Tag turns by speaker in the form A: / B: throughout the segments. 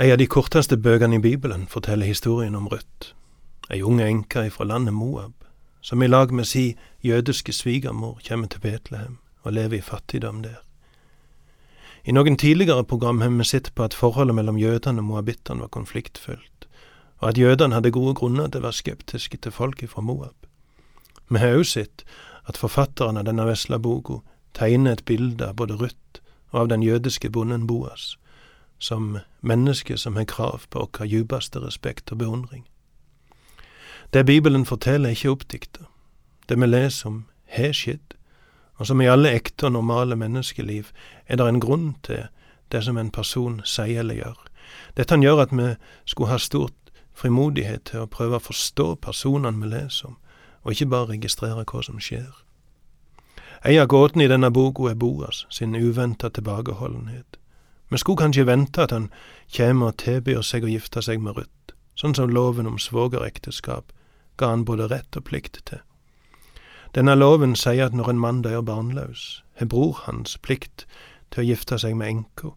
A: Ei av de korteste bøkene i Bibelen forteller historien om Ruth, ei ung enke fra landet Moab, som i lag med si jødiske svigermor kommer til Betlehem og lever i fattigdom der. I noen tidligere program har vi sett på at forholdet mellom jødene og moabittene var konfliktfylt, og at jødene hadde gode grunner til å være skeptiske til folket fra Moab. Vi har også sett at forfatteren av denne vesle boka tegner et bilde av både Ruth og av den jødiske bonden Boas, som menneske som har krav på vår djupeste respekt og beundring. Det Bibelen forteller, er ikke oppdikta. Det vi leser om, har skjedd, og som i alle ekte og normale menneskeliv er det en grunn til det som en person sier eller gjør. Dette gjør at vi skulle ha stort frimodighet til å prøve å forstå personene vi leser om, og ikke bare registrere hva som skjer. En av gåtene i denne boka er Boas sin uventa tilbakeholdenhet. Vi skulle kanskje vente at han kjem og tilbyr seg å gifte seg med Ruth, sånn som loven om svogerekteskap ga han både rett og plikt til. Denne loven sier at når en mann dør barnløs, har bror hans plikt til å gifte seg med enka,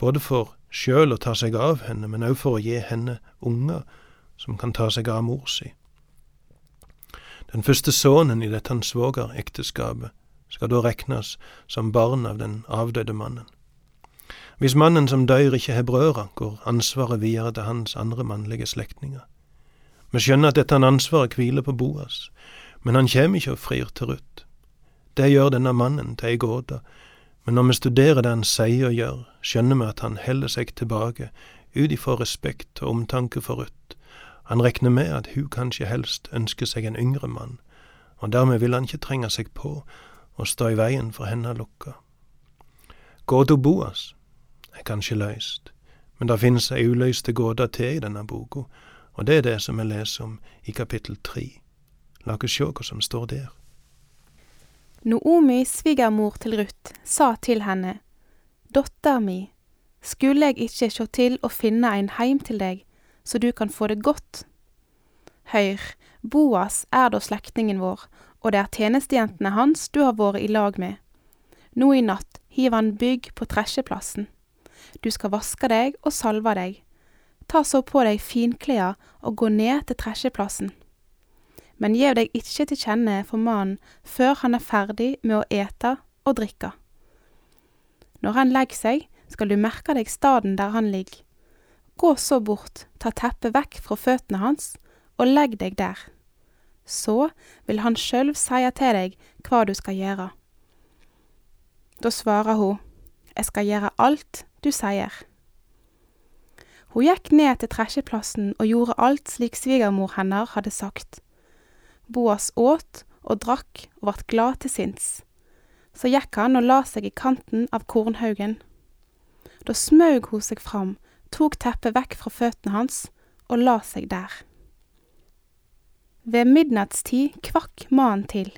A: både for sjøl å ta seg av henne, men òg for å gi henne unger som kan ta seg av mor si. Den første sønnen i dette svogerekteskapet skal da regnes som barn av den avdøde mannen. Hvis mannen som dør ikke har brødre, går ansvaret videre til hans andre mannlige slektninger. Vi skjønner at dette ansvaret hviler på Boas, men han kommer ikke og frir til Ruth. Det gjør denne mannen til ei gåte, men når vi studerer det han sier og gjør, skjønner vi at han heller seg tilbake ut ifra respekt og omtanke for Ruth. Han regner med at hun kanskje helst ønsker seg en yngre mann, og dermed vil han ikke trenge seg på og stå i veien for henne lukka. Gåta Boas er kanskje løyst, men det finnes ei uløyste gåte til i denne boka, og det er det som vi leser om i kapittel tre. La oss sjå hva som står der.
B: Noomi, svigermor til Ruth, sa til henne, Dotter mi, skulle jeg ikke sjå til å finne ein heim til deg, så du kan få det godt? Høyr, Boas er da slektningen vår, og det er tjenestejentene hans du har vært i lag med. Nå i natt hiver han bygg på tresjeplassen. Du skal vaske deg og salve deg. Ta så på deg finklær og gå ned til tresjeplassen. Men gjev deg ikke til kjenne for mannen før han er ferdig med å ete og drikke. Når han legger seg, skal du merke deg staden der han ligger. Gå så bort, ta teppet vekk fra føttene hans, og legg deg der så vil han sjølv seie til deg hva du skal gjøre. Da svarer hun, Jeg skal gjøre alt du sier. Hun gikk ned til tresjeplassen og gjorde alt slik svigermor hennes hadde sagt. Boas åt og drakk og vart glad til sinns. Så gikk han og la seg i kanten av kornhaugen. Da smaug hun seg fram, tok teppet vekk fra føttene hans og la seg der. Ved midnattstid kvakk mannen til.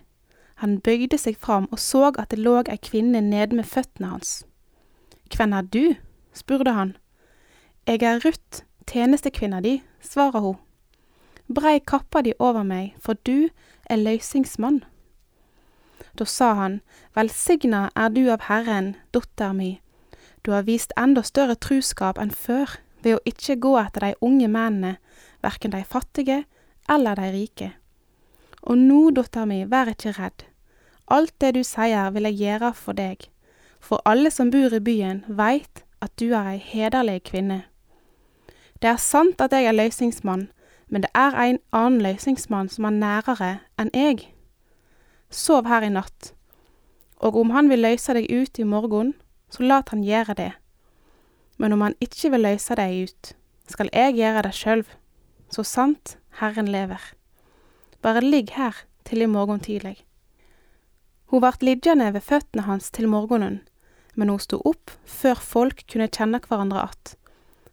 B: Han bøyde seg fram og så at det lå ei kvinne nede med føttene hans. Hvem er du? spurte han. Jeg er Ruth, tjenestekvinna di, svarer hun. Brei kappa di over meg, for du er løysingsmann. Da sa han, Velsigna er du av Herren, dotter mi. Du har vist enda større truskap enn før ved å ikke gå etter de unge mennene, verken de fattige eller de rike. Og nå, dotter mi, vær ikke redd. Alt det du sier vil jeg gjøre for deg, for alle som bor i byen veit at du er ei hederlig kvinne. Det er sant at jeg er løysingsmann, men det er en annen løysingsmann som er nærere enn jeg. Sov her i natt, og om han vil løyse deg ut i morgen, så lat han gjøre det. Men om han ikke vil løyse deg ut, skal jeg gjøre det sjølv, så sant Herren lever. Bare ligg her til i morgen tidlig. Hun vart liggende ved føttene hans til morgenen, men hun sto opp før folk kunne kjenne hverandre att,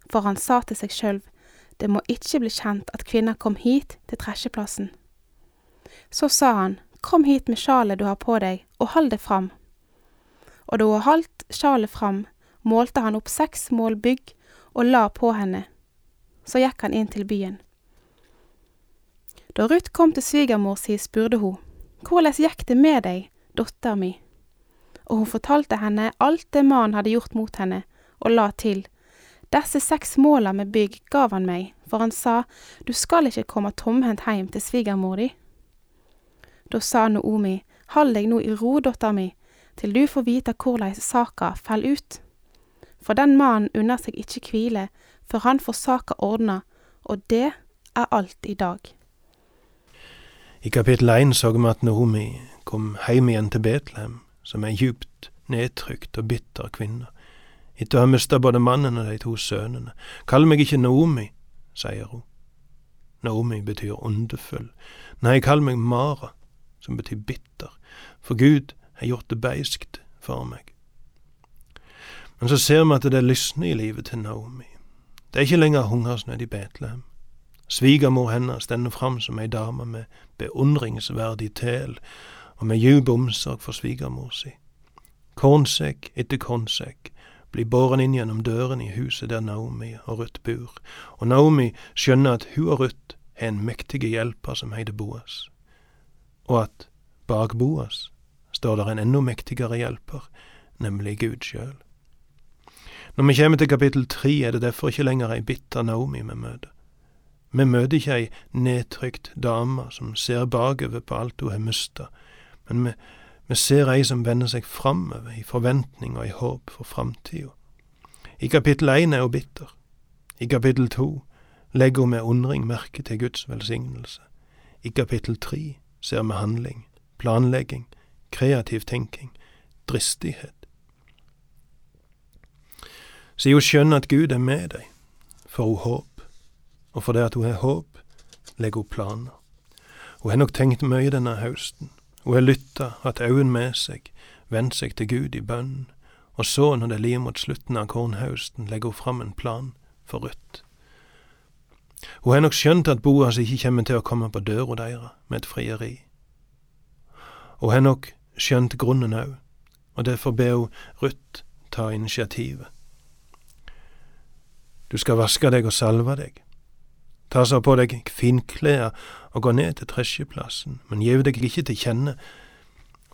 B: for han sa til seg sjølv, det må ikke bli kjent at kvinna kom hit til tresjeplassen. Så sa han, kom hit med sjalet du har på deg, og hold det fram. Og da hun holdt sjalet fram, målte han opp seks mål bygg og la på henne. Så gikk han inn til byen. Da Ruth kom til svigermor si, spurte hun, Hvordan gikk det med deg, dotter mi? Og hun fortalte henne alt det mannen hadde gjort mot henne, og la til, Disse seks måla med bygg gav han meg, for han sa, du skal ikke komme tomhendt heim til svigermor di. Da sa Noomi, Hold deg nå i ro, dotter mi, til du får vite korleis saka fell ut. For den mannen unner seg ikke hvile før han får saka ordna, og det er alt i dag.
A: I kapittel 1 så vi at Naomi kom hjem igjen til Betlehem, som er djupt nedtrykt og bitter kvinne, etter å ha mista både mannen og de to sønnene. Kall meg ikke Naomi, sier hun. Naomi betyr ondefull. Nei, kall meg Mara, som betyr bitter, for Gud har gjort det beiskt for meg. Men så ser vi at det lysner i livet til Naomi. Det er ikke lenger hungersnød i Betlehem. Svigermor hennes stender fram som ei dame med beundringsverdig tæl og med djup omsorg for svigermor si. Kornsekk etter kornsekk blir båren inn gjennom døren i huset der Naomi og Ruth bor, og Naomi skjønner at hun og Ruth er en mektige hjelper som heter Boas, og at bak Boas står der en enda mektigere hjelper, nemlig Gud sjøl. Når vi kommer til kapittel tre, er det derfor ikke lenger ei bitter Naomi vi møter. Vi møter ikke ei nedtrykt dame som ser bakover på alt hun har mista, men vi, vi ser ei som vender seg framover i forventning og i håp for framtida. I kapittel én er hun bitter. I kapittel to legger hun med undring merke til Guds velsignelse. I kapittel tre ser vi handling, planlegging, kreativ tenking, dristighet. Så hun skjønner at Gud er med deg, får hun håp, og for det at hun har håp, legger hun planer. Hun har nok tenkt mye denne høsten, hun har lytta, hatt øynene med seg, vendt seg til Gud i bønn, og så, når det lir mot slutten av kornhausten, legger hun fram en plan for Ruth. Hun har nok skjønt at Boas ikke kommer til å komme på døra deres med et frieri. Hun har nok skjønt grunnen òg, og derfor ber hun Ruth ta initiativet. Du skal vaske deg og salve deg. Ta så på deg finklær og gå ned til tresjeplassen, men gjev deg ikke til kjenne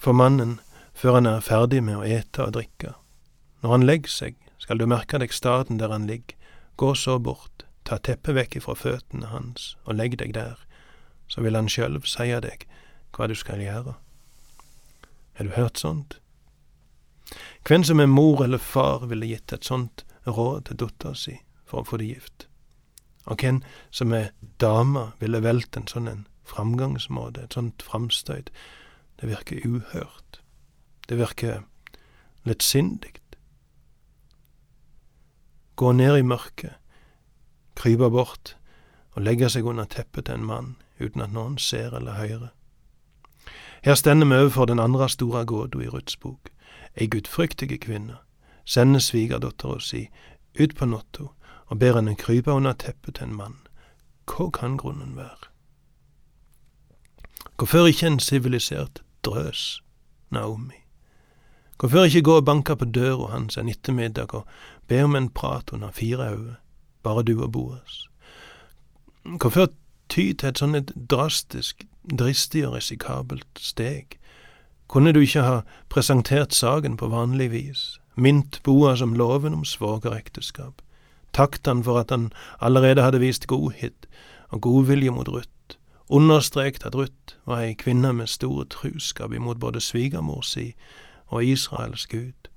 A: for mannen før han er ferdig med å ete og drikke. Når han legger seg, skal du merke deg staden der han ligger, gå så bort, ta teppet vekk ifra føttene hans og legg deg der, så vil han sjølv seie deg hva du skal gjøre. Har du hørt sånt? Hvem som er mor eller far ville gitt et sånt råd til dattera si? for å få det gift. Og hvem som er dame, ville valgt en sånn en framgangsmåte, et sånt framstøyt. Det virker uhørt. Det virker lettsindig. Gå ned i mørket, krype bort og legge seg under teppet til en mann uten at noen ser eller hører. Her stender vi overfor den andre store gåta i Ruths bok. Ei gudfryktige kvinne sender svigerdattera si ut på natta og ber henne krype under teppet til en mann. Hva kan grunnen være? Hvorfor ikke en sivilisert drøs, Naomi? Hvorfor ikke gå og banke på døra hans en ettermiddag og be om en prat under fire øyne, bare du og Boas? Hvorfor ty til et sånt drastisk, dristig og risikabelt steg? Kunne du ikke ha presentert saken på vanlig vis, mint Boas om loven om svogerekteskap, takket han for at han allerede hadde vist godhet og godvilje mot Ruth, understreket at Ruth var ei kvinne med stor truskap imot både svigermor si og Israels Gud,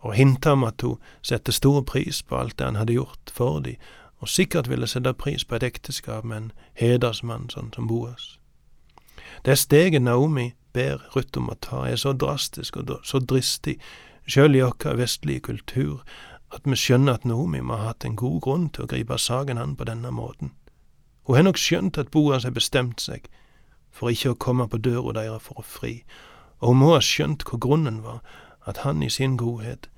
A: og hinta om at hun sette stor pris på alt det han hadde gjort for de, og sikkert ville sette pris på et ekteskap med en hedersmann sånn som Boas. Det steget Naomi ber Ruth om å ta, er så drastisk og så dristig, sjøl i vår vestlige kultur, at vi skjønner at Naomi må ha hatt en god grunn til å gripe saken an på denne måten. Hun har nok skjønt at Boas har bestemt seg for ikke å komme på døra deres for å fri, og hun må ha skjønt hvor grunnen var, at han i sin godhet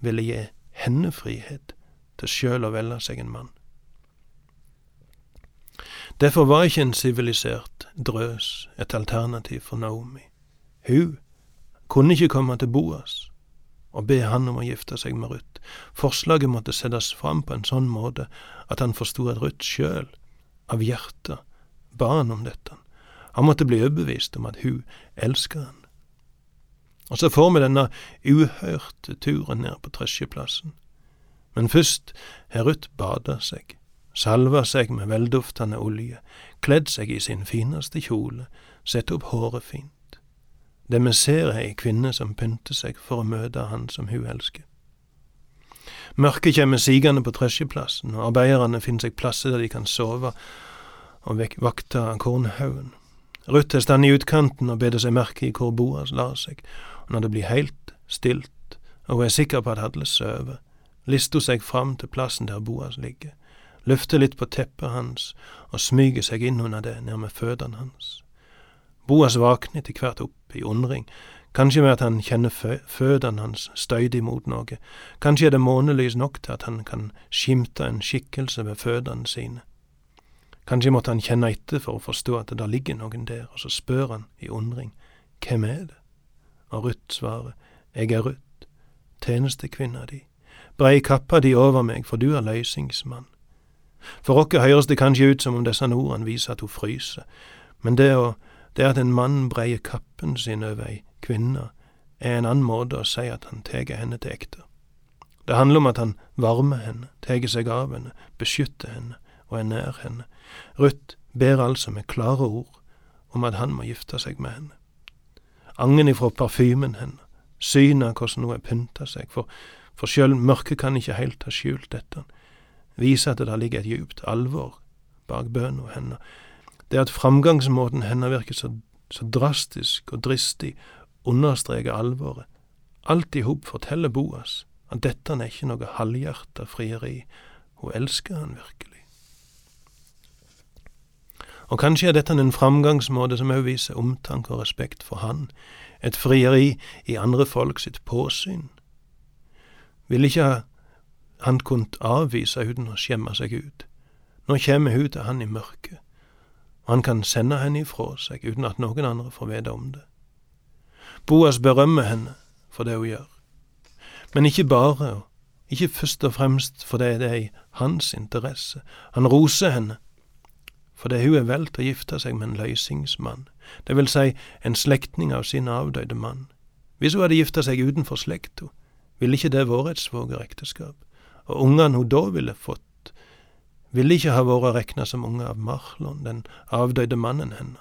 A: ville gi henne frihet til sjøl å velge seg en mann. Derfor var ikke en sivilisert drøs et alternativ for Naomi. Hun kunne ikke komme til Boas og be han om å gifte seg med Ruth. Forslaget måtte settes fram på en sånn måte at han forsto at Ruth sjøl, av hjertet, ba han om dette. Han måtte bli overbevist om at hun elsker han. Og så får vi denne uhørte turen ned på tresjeplassen. Men først har Ruth bada seg, salva seg med velduftende olje, kledd seg i sin fineste kjole, sett opp håret fint. Vi ser er ei kvinne som pynter seg for å møte han som hun elsker. Mørket kommer sigende på tresjeplassen, og arbeiderne finner seg plasser der de kan sove og vakte kornhaugen. Ruth er stand i utkanten og beder seg merke i hvor Boas lar seg, og når det blir heilt stilt, og hun er sikker på at alle sover, lister hun seg fram til plassen der Boas ligger løfter litt på teppet hans og smyger seg inn under det nærme føttene hans. Boas våkner etter hvert opp i undring, kanskje ved at han kjenner føttene hans støyde imot noe, kanskje er det månelys nok til at han kan skimte en skikkelse ved føttene sine. Kanskje måtte han kjenne etter for å forstå at det der ligger noen der, og så spør han i undring, hvem er det? Og Ruth svarer, jeg er Ruth, tjenestekvinna di, brei kappa di over meg, for du er løysingsmann. For oss høres det kanskje ut som om disse ordene viser at hun fryser, men det, å, det at en mann breier kappen sin over ei kvinne, er en annen måte å si at han tar henne til ekte. Det handler om at han varmer henne, tar seg av henne, beskytter henne og er nær henne. Ruth ber altså med klare ord om at han må gifte seg med henne. Angen ifra parfymen hennes, synet av hvordan hun har pynta seg, for, for sjøl mørket kan ikke heilt ha skjult dette viser at det ligger et djupt alvor bak bønna hennes. Det at framgangsmåten hennes virker så, så drastisk og dristig, understreker alvoret. Alt i hop forteller Boas at dette er ikke noe halvhjerta frieri, hun elsker han virkelig. Og kanskje er dette en framgangsmåte som også viser omtanke og respekt for han, et frieri i andre folk sitt påsyn. Vil ikke han kunne avvise uten å skjemme seg ut. Nå kommer hun til han i mørket, han kan sende henne ifra seg uten at noen andre får vite om det. Boas berømmer henne for det hun gjør, men ikke bare, og ikke først og fremst fordi det er i hans interesse. Han roser henne fordi hun er valgt å gifte seg med en løysingsmann, det vil si en slektning av sin avdøde mann. Hvis hun hadde gifta seg utenfor slekta, ville ikke det vært et svogerekteskap og ungene hun da ville fått, ville ikke ha vært regna som unge av Marlon, den avdøde mannen hennes,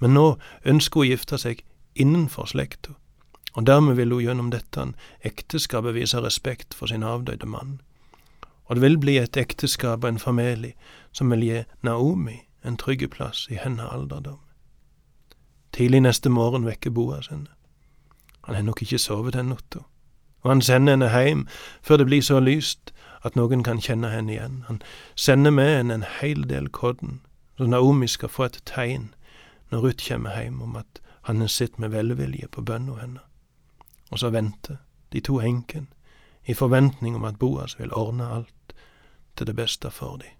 A: men nå ønsker hun å gifte seg innenfor slekta, og dermed vil hun gjennom dette ekteskapet vise respekt for sin avdøde mann. Og det vil bli et ekteskap og en familie som vil gi Naomi en trygg plass i hennes alderdom. Tidlig neste morgen vekker Boas henne. Han har nok ikke sovet den natta og han sender henne heim før det blir så lyst at noen kan kjenne henne igjen. Han sender med henne en heil del kodden, så Naomi skal få et tegn når Ruth kommer hjem om at han har sett med velvilje på bønna henne. Og så venter de to enkene i forventning om at Boas vil ordne alt til det beste for dem.